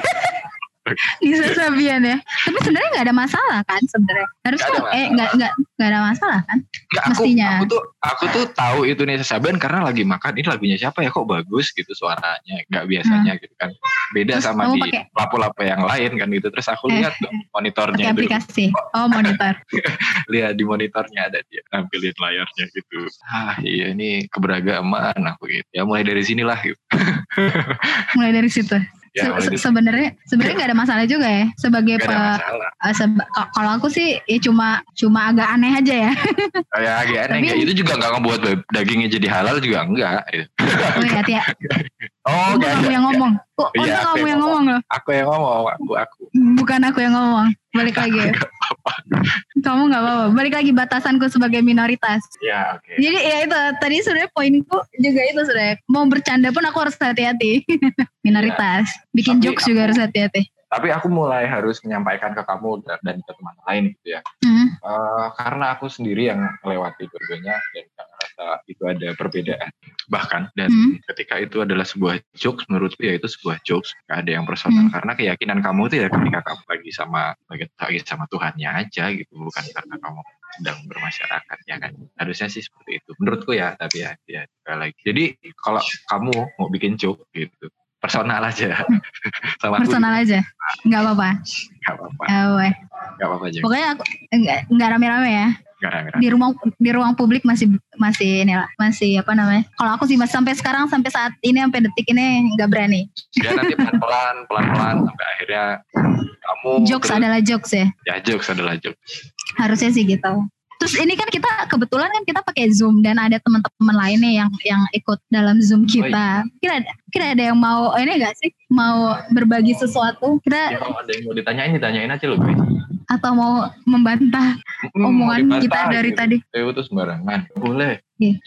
Nisa Sabian ya. Tapi sebenarnya nggak ada masalah kan sebenarnya. Harusnya Nggak ada eh nggak nggak nggak ada masalah kan? Aku, Mestinya. aku tuh aku tuh tahu itu Nisa Sabian karena lagi makan ini lagunya siapa ya kok bagus gitu suaranya nggak biasanya gitu kan beda Terus sama di lapo-lapo yang lain kan gitu terus aku Eh. lihat dong monitornya itu aplikasi. Oh monitor. lihat di monitornya ada dia nampilin layarnya gitu ah iya ini keberagaman aku gitu ya mulai dari sinilah gitu Mulai dari situ. Ya Se- se- dari sebenarnya sebenarnya nggak ada masalah juga ya sebagai pe- eh, seba- ka- kalau aku sih ya cuma cuma agak aneh aja ya. kayak agak aneh Tapi- itu juga nggak ngebuat dagingnya jadi halal juga enggak gitu. Oh iya, ya. oh Untung enggak, kamu yang ngomong. Kok Iya, untung aku kamu yang yang ngomong loh. aku yang ngomong aku aku Bukan aku yang ngomong. Balik lagi. ya. Kamu nggak apa-apa. Balik lagi batasanku sebagai minoritas. ya oke Jadi ya itu tadi sebenarnya poinku juga itu sebenarnya mau bercanda pun aku harus hati-hati. minoritas. Bikin Tapi jokes aku- juga harus hati-hati. tapi aku mulai harus menyampaikan ke kamu dan, ke teman lain gitu ya Hmm. Eh, karena aku sendiri yang melewati dua-duanya dan itu ada perbedaan. Bahkan dan Hmm. ketika itu adalah sebuah jokes menurutku ya itu sebuah jokes gak ada yang personal. Hmm. karena keyakinan kamu itu ya ketika kamu lagi sama lagi, sama Tuhannya aja gitu bukan karena kamu sedang bermasyarakat ya kan? Harusnya sih seperti itu. Menurutku ya tapi ya ya lagi. Jadi kalau kamu mau bikin joke gitu personal aja sama aku Personal aja. Nggak apa-apa. gak apa-apa Eh, weh. gak apa-apa aja Pokoknya aku nggak nggak rame-rame ya. gak rame-rame Di ruang di ruang publik masih masih ini lah, masih apa namanya? Kalau aku sih masih sampai sekarang sampai saat ini sampai detik ini nggak berani. ya nanti pelan-pelan pelan-pelan sampai akhirnya kamu Jokes terus- adalah jokes ya. ya jokes adalah jokes Harusnya sih gitu. Terus ini kan kita kebetulan kan kita pakai Zoom dan ada teman-teman lainnya yang yang ikut dalam Zoom kita. Kira ada kira ada yang mau ini enggak sih? Mau berbagi sesuatu? ya Kira kalau ada yang mau ditanyain ditanyain aja loh guys atau mau membantah Hmm, omongan mau kita dari gitu. tadi? Eh, itu sembarangan boleh Iya.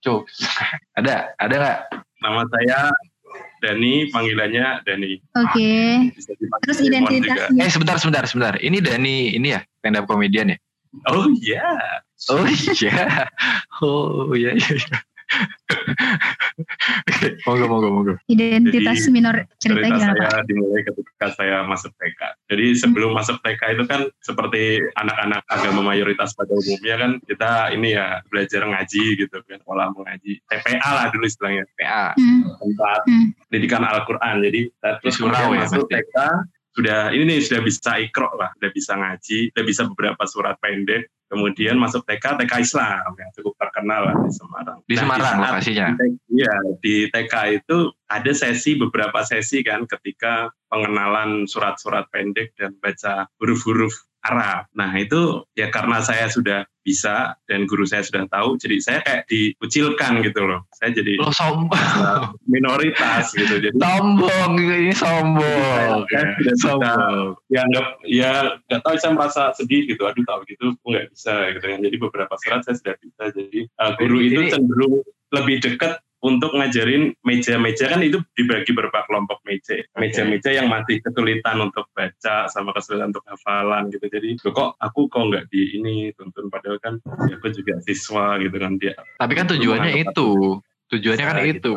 jokes ya ada ada nggak Nama saya Dani, panggilannya Dani. Oke. Bisa dipanggil Terus identitasnya eh sebentar sebentar sebentar ini Dani ini ya stand up comedian ya Oh iya. oh iya oh iya iya, iya. Monggo, monggo, monggo. Identitas Jadi, minor cerita gimana saya Pak? dimulai ketika saya masuk TK. Jadi sebelum masuk TK itu kan seperti anak-anak agama mayoritas pada umumnya kan kita ini ya belajar ngaji gitu kan, sekolah mengaji. TPA lah dulu istilahnya, PA. Hmm, tempat hmm, pendidikan Al-Quran. Jadi terus surau kemudian ya, masuk pasti. TK sudah ini nih sudah bisa ikro lah, sudah bisa ngaji, sudah bisa beberapa surat pendek. Kemudian masuk TK, TK Islam yang cukup terkenal lah di Semarang. Di Nah, Semarang saat lokasinya. Iya, di TK itu ada sesi beberapa sesi kan ketika pengenalan surat-surat pendek dan baca huruf-huruf Arab. Nah itu ya karena saya sudah bisa dan guru saya sudah tahu, jadi saya kayak dikucilkan gitu loh. Saya jadi Lo sombong. minoritas gitu. Jadi sombong, ini sombong. Saya bisa. Sombong. ya nggak tahu saya merasa sedih gitu. Aduh tahu gitu, nggak bisa gitu kan. Jadi beberapa surat saya sudah bisa. Jadi uh, guru itu Jadi- cenderung lebih dekat untuk ngajarin meja-meja kan itu dibagi beberapa kelompok meja. Meja-meja yang masih kesulitan untuk baca sama kesulitan untuk hafalan gitu. Jadi "Loh, kok aku kok nggak di ini tuntun padahal kan ya aku juga siswa gitu kan dia. Tapi kan tujuannya itu. Tujuannya kan Nah, itu.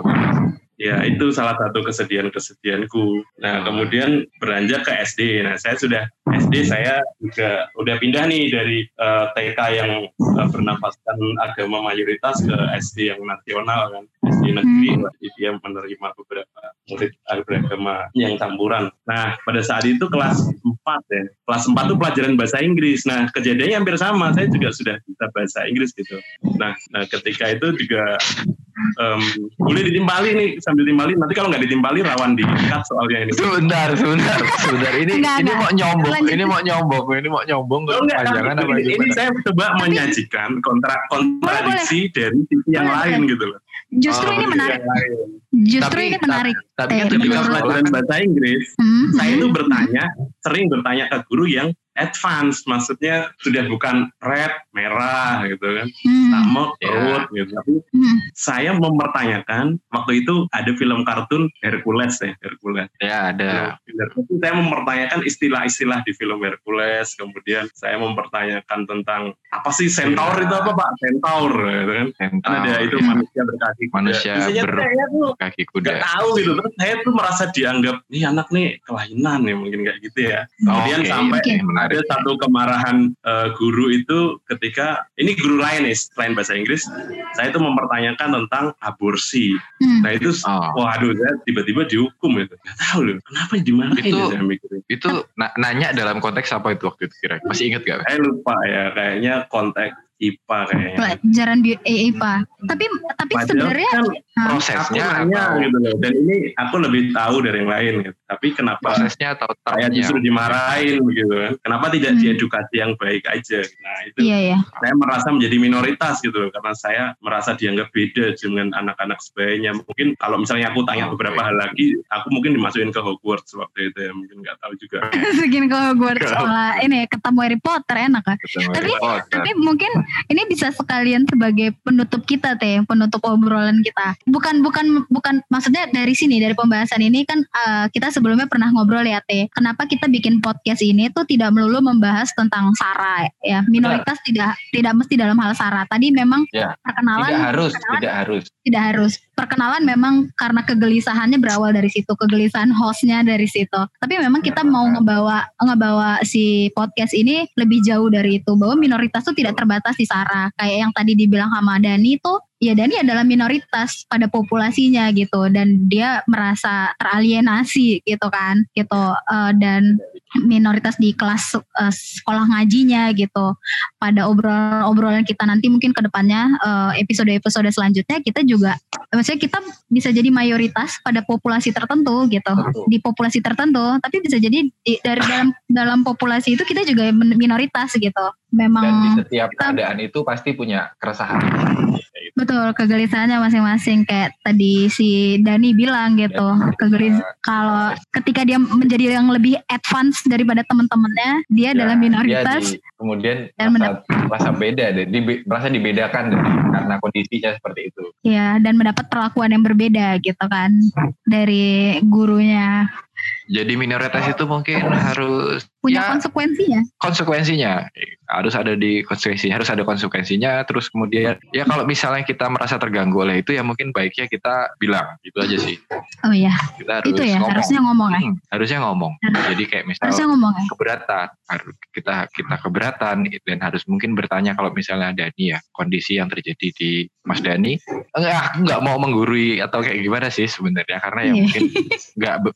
Ya itu salah satu kesedihan-kesedihanku. Nah kemudian beranjak ke SD. Nah saya sudah SD saya juga udah pindah nih dari eh, TK yang eh, bernafaskan agama mayoritas ke SD yang nasional kan. SD negeri lah. Jadi dia menerima beberapa murid beragama yang campuran. Nah pada saat itu kelas 4 ya. Kelas 4 tuh pelajaran bahasa Inggris. Nah kejadiannya hampir sama. Saya juga sudah bisa bahasa Inggris gitu. Nah, nah ketika itu juga em, boleh ditimpali nih sambil timpali nanti kalau nggak ditimpali rawan diikat soalnya ini Sebentar, sebentar, sebentar. Ini Enggak, ini enggak. mau nyombong, ini mau nyombong, ini mau nyombong Oh, enggak, kepanjangan tapi apa ini, ini gimana? saya coba menyajikan kontra kontradiksi dari sisi yang Boleh, lain boleh. gitu loh. Justru Oh, ini iya. menarik. Yang lain. Justru Tapi- ini menarik. Tapi kan Eh, ketika pelajaran bahasa Inggris, Hmm, saya hmm, itu bertanya, sering bertanya ke guru yang advance, maksudnya sudah bukan red, merah gitu kan, hmm, sama Ya. road gitu. Tapi hmm. saya mempertanyakan waktu itu ada film kartun Hercules ya, Hercules. ya ada. Itu saya mempertanyakan istilah-istilah di film Hercules, kemudian saya mempertanyakan tentang apa sih centaur Ya. itu apa pak? Centaur, gitu kan? Kan Centaur, ada itu ya. manusia berkaki kuda. Manusia Biasanya ber- saya tuh kaki kuda. tahu gitu, terus saya tuh merasa dianggap nih anak nih kelainan ya mungkin kayak gitu ya. Kemudian Oke, sampai menarik. Ada satu kemarahan eh, guru itu ketika ini guru lain nih selain bahasa Inggris, saya itu mempertanyakan tentang aborsi. Hmm. Nah itu Oh. Waduh, saya tiba-tiba dihukum itu. Gak tahu loh, kenapa dimarahin Itu- ya saya mikirin. Itu na- nanya dalam konteks apa itu waktu itu kira? Masih inget gak? Saya lupa ya, kayaknya konteks IPA kayaknya. Pelajaran di eh, IPA. Tapi tapi Padahal sebenarnya kan Hah? aku Prosesnya nanya atau gitu loh, dan ini aku lebih tahu dari yang lain gitu. Tapi kenapa prosesnya atau saya justru dimarahin begitu kan? Kenapa tidak Hmm. diedukasi yang baik aja? Nah itu Iya ya. saya merasa menjadi minoritas gitu loh, karena saya merasa dianggap beda dengan anak-anak sebayanya. Mungkin kalau misalnya aku tanya beberapa hal lagi, aku mungkin dimasukin ke Hogwarts waktu itu ya, mungkin nggak tahu juga. Segini kalau gue sekolah ini ketemu Harry Potter enak kan. Ketemu Tapi- Harry Potter. Tapi mungkin ini bisa sekalian sebagai penutup kita teh, penutup obrolan kita. Bukan bukan bukan maksudnya dari sini dari pembahasan ini kan eh, kita sebelumnya pernah ngobrol ya teh. Kenapa kita bikin podcast ini tuh tidak melulu membahas tentang sara ya. Minoritas tidak tidak mesti dalam hal sara. Tadi memang Ya, perkenalan tidak harus, perkenalan tidak harus. tidak harus. Perkenalan memang karena kegelisahannya berawal dari situ, kegelisahan hostnya dari situ. Tapi memang kita mau ngebawa ngebawa si podcast ini lebih jauh dari itu bahwa minoritas itu tidak terbatas di Sarah. Kayak yang tadi dibilang sama Dani itu ya Dani adalah minoritas pada populasinya gitu dan dia merasa teralienasi gitu kan gitu. Eh, dan minoritas di kelas eh, sekolah ngajinya gitu. Pada obrolan-obrolan kita nanti mungkin ke depannya eh, episode-episode selanjutnya kita juga maksudnya kita bisa jadi mayoritas pada populasi tertentu gitu. Di populasi tertentu tapi bisa jadi di- dari dalam dalam populasi itu kita juga min- minoritas gitu Dan di memang setiap kita- keadaan itu pasti punya keresahan. betul kegelisahannya masing-masing kayak tadi si Dani bilang gitu kegelis kalau ketika dia menjadi yang lebih advance daripada teman-temannya dia adalah Dia minoritas di- kemudian Dan merasa, merasa beda, di- merasa dibedakan dari, karena kondisinya seperti itu. ya dan mendapat perlakuan yang berbeda gitu kan dari gurunya Jadi minoritas itu mungkin harus punya Ya. konsekuensinya. konsekuensinya harus ada di konsekuensi harus ada konsekuensinya terus kemudian ya kalau misalnya kita merasa terganggu oleh itu ya mungkin baiknya kita bilang itu aja sih Oh iya, kita harus itu ya ngomong harusnya ngomong ya. Hmm, harusnya ngomong jadi kayak misal Harusnya ngomong ya. keberatan harus kita kita keberatan dan harus mungkin bertanya kalau misalnya Dani ya kondisi yang terjadi di Mas Dani enggak aku nggak mau menggurui atau kayak gimana sih sebenarnya karena ya Iya. mungkin nggak be-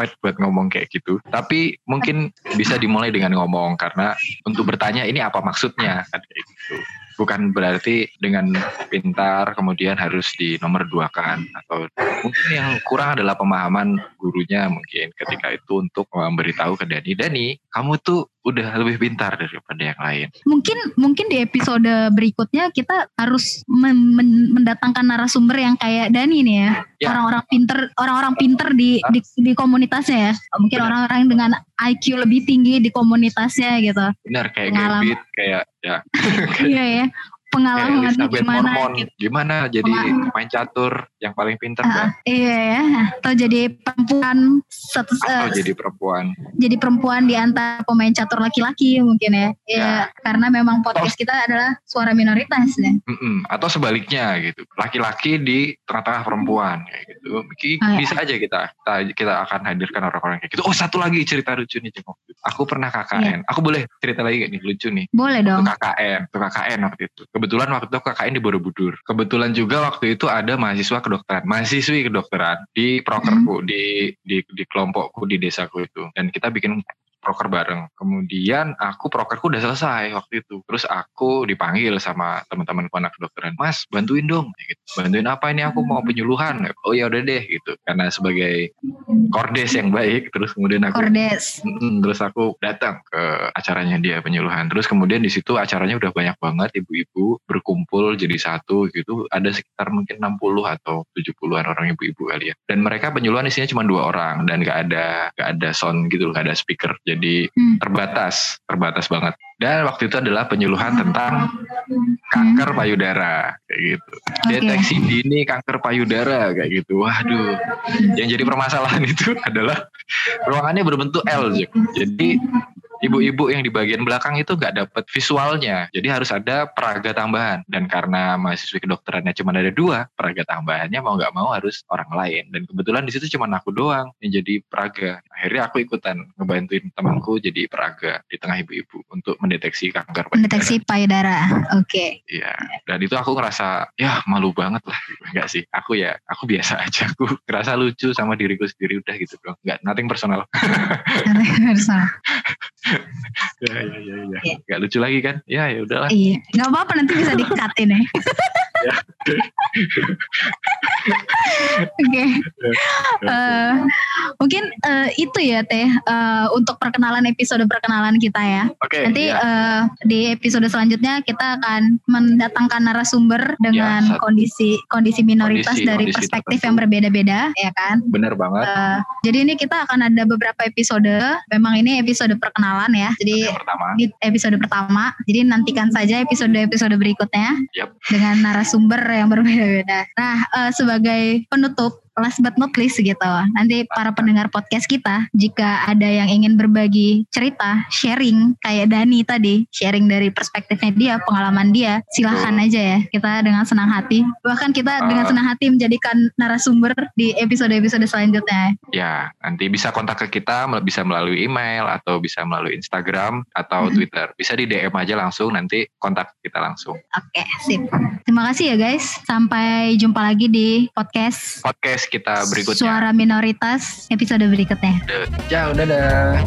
unqualified buat ngomong kayak gitu. Tapi mungkin bisa dimulai dengan ngomong karena untuk bertanya ini apa maksudnya? Kan kayak gitu bukan berarti dengan pintar kemudian harus di nomor dua kan atau mungkin yang kurang adalah pemahaman gurunya mungkin ketika itu untuk memberitahu ke Dani Dani kamu tuh udah lebih pintar daripada yang lain Mungkin mungkin di episode berikutnya kita harus men- men- mendatangkan narasumber yang kayak Dani nih ya. Ya. Orang-orang pinter, orang-orang pinter di, di di komunitasnya ya. Mungkin orang-orang dengan IQ lebih tinggi di komunitasnya gitu. benar kayak Pengalaman. Kayak ya Iya ya. Pengalaman Elizabeth gimana Mormon gitu. gimana jadi Pengal- main catur yang paling pintar Ah, kan iya ya. Atau jadi perempuan satu atau eh, jadi perempuan jadi perempuan di antara pemain catur laki-laki mungkin ya. Ya, Ya. karena memang podcast kita adalah suara minoritas ya. Mm-mm. atau sebaliknya gitu laki-laki di tengah-tengah perempuan kayak gitu Ki- Ah, ya. bisa aja kita, kita kita akan hadirkan orang-orang kayak gitu oh satu lagi cerita lucu nih Jeng. aku pernah. KKN aku boleh cerita lagi gak nih lucu nih Boleh dong. KKN, KKN waktu itu. Kebetulan waktu itu KKN di Borobudur. Kebetulan juga waktu itu ada mahasiswa kedokteran, mahasiswi kedokteran di prokerku, di, di di kelompokku di desaku itu. Dan kita bikin proker bareng. Kemudian aku prokerku udah selesai waktu itu. Terus aku dipanggil sama teman-temanku anak kedokteran. Mas, bantuin dong. Gitu. Bantuin apa ini? Aku mau penyuluhan. Oh ya udah deh gitu. Karena sebagai kordes yang baik, terus kemudian aku Kordes. Mm, terus aku datang ke acaranya dia penyuluhan. Terus kemudian di situ acaranya udah banyak banget ibu-ibu berkumpul jadi satu gitu. Ada sekitar mungkin 60 atau 70-an orang ibu-ibu kali ya. Dan mereka penyuluhan isinya cuma dua orang dan gak ada gak ada sound gitu, gak ada speaker. Jadi Hmm. terbatas, terbatas banget. Dan waktu itu adalah penyuluhan tentang kanker payudara kayak gitu. Oke. Deteksi dini kanker payudara kayak gitu. Waduh. Yang jadi permasalahan itu adalah ruangannya berbentuk L. Jadi ibu-ibu yang di bagian belakang itu nggak dapat visualnya. Jadi harus ada peraga tambahan. Dan karena mahasiswa kedokterannya cuma ada dua, peraga tambahannya mau nggak mau harus orang lain. Dan kebetulan di situ cuma aku doang yang jadi peraga. Akhirnya aku ikutan ngebantuin temanku jadi peraga di tengah ibu-ibu untuk mendeteksi kanker payudara. Mendeteksi payudara. Oke. Iya, dan itu aku ngerasa ya malu banget lah. Enggak sih, aku ya aku biasa aja. Aku ngerasa lucu sama diriku sendiri udah gitu dong. Enggak, nothing personal. Harus salah. ya, ya, ya, ya. Iya. Enggak lucu lagi kan? Ya, ya udahlah. Iya. Gak apa-apa nanti bisa dikatin ya. Oke. Eh, eh, itu ya Teh eh, untuk perkenalan episode perkenalan kita ya. Oke, Nanti ya. eh, di episode selanjutnya kita akan mendatangkan narasumber dengan Ya, satu. kondisi kondisi minoritas Kondisi- dari kondisi perspektif tertentu. yang berbeda-beda ya kan. bener banget. Eh, jadi ini kita akan ada beberapa episode. Memang ini episode perkenalan ya. Jadi pertama, di episode pertama. Jadi nantikan saja episode-episode berikutnya Yap. dengan narasumber yang berbeda-beda. Nah, eh, sebagai penutup last but not least gitu. Nanti para pendengar podcast kita jika ada yang ingin berbagi cerita, sharing kayak Dani tadi, sharing dari perspektifnya dia, pengalaman dia, silahkan Betul. aja ya. Kita dengan senang hati. Bahkan kita dengan Ah. senang hati menjadikan narasumber di episode-episode selanjutnya. ya nanti bisa kontak ke kita bisa melalui email atau bisa melalui Instagram atau Hmm. Twitter. Bisa di DM aja langsung nanti kontak kita langsung. Oke, sip. Terima kasih ya guys. Sampai jumpa lagi di podcast Podcast kita berikutnya. Suara Minoritas episode berikutnya. Ciao, dadah.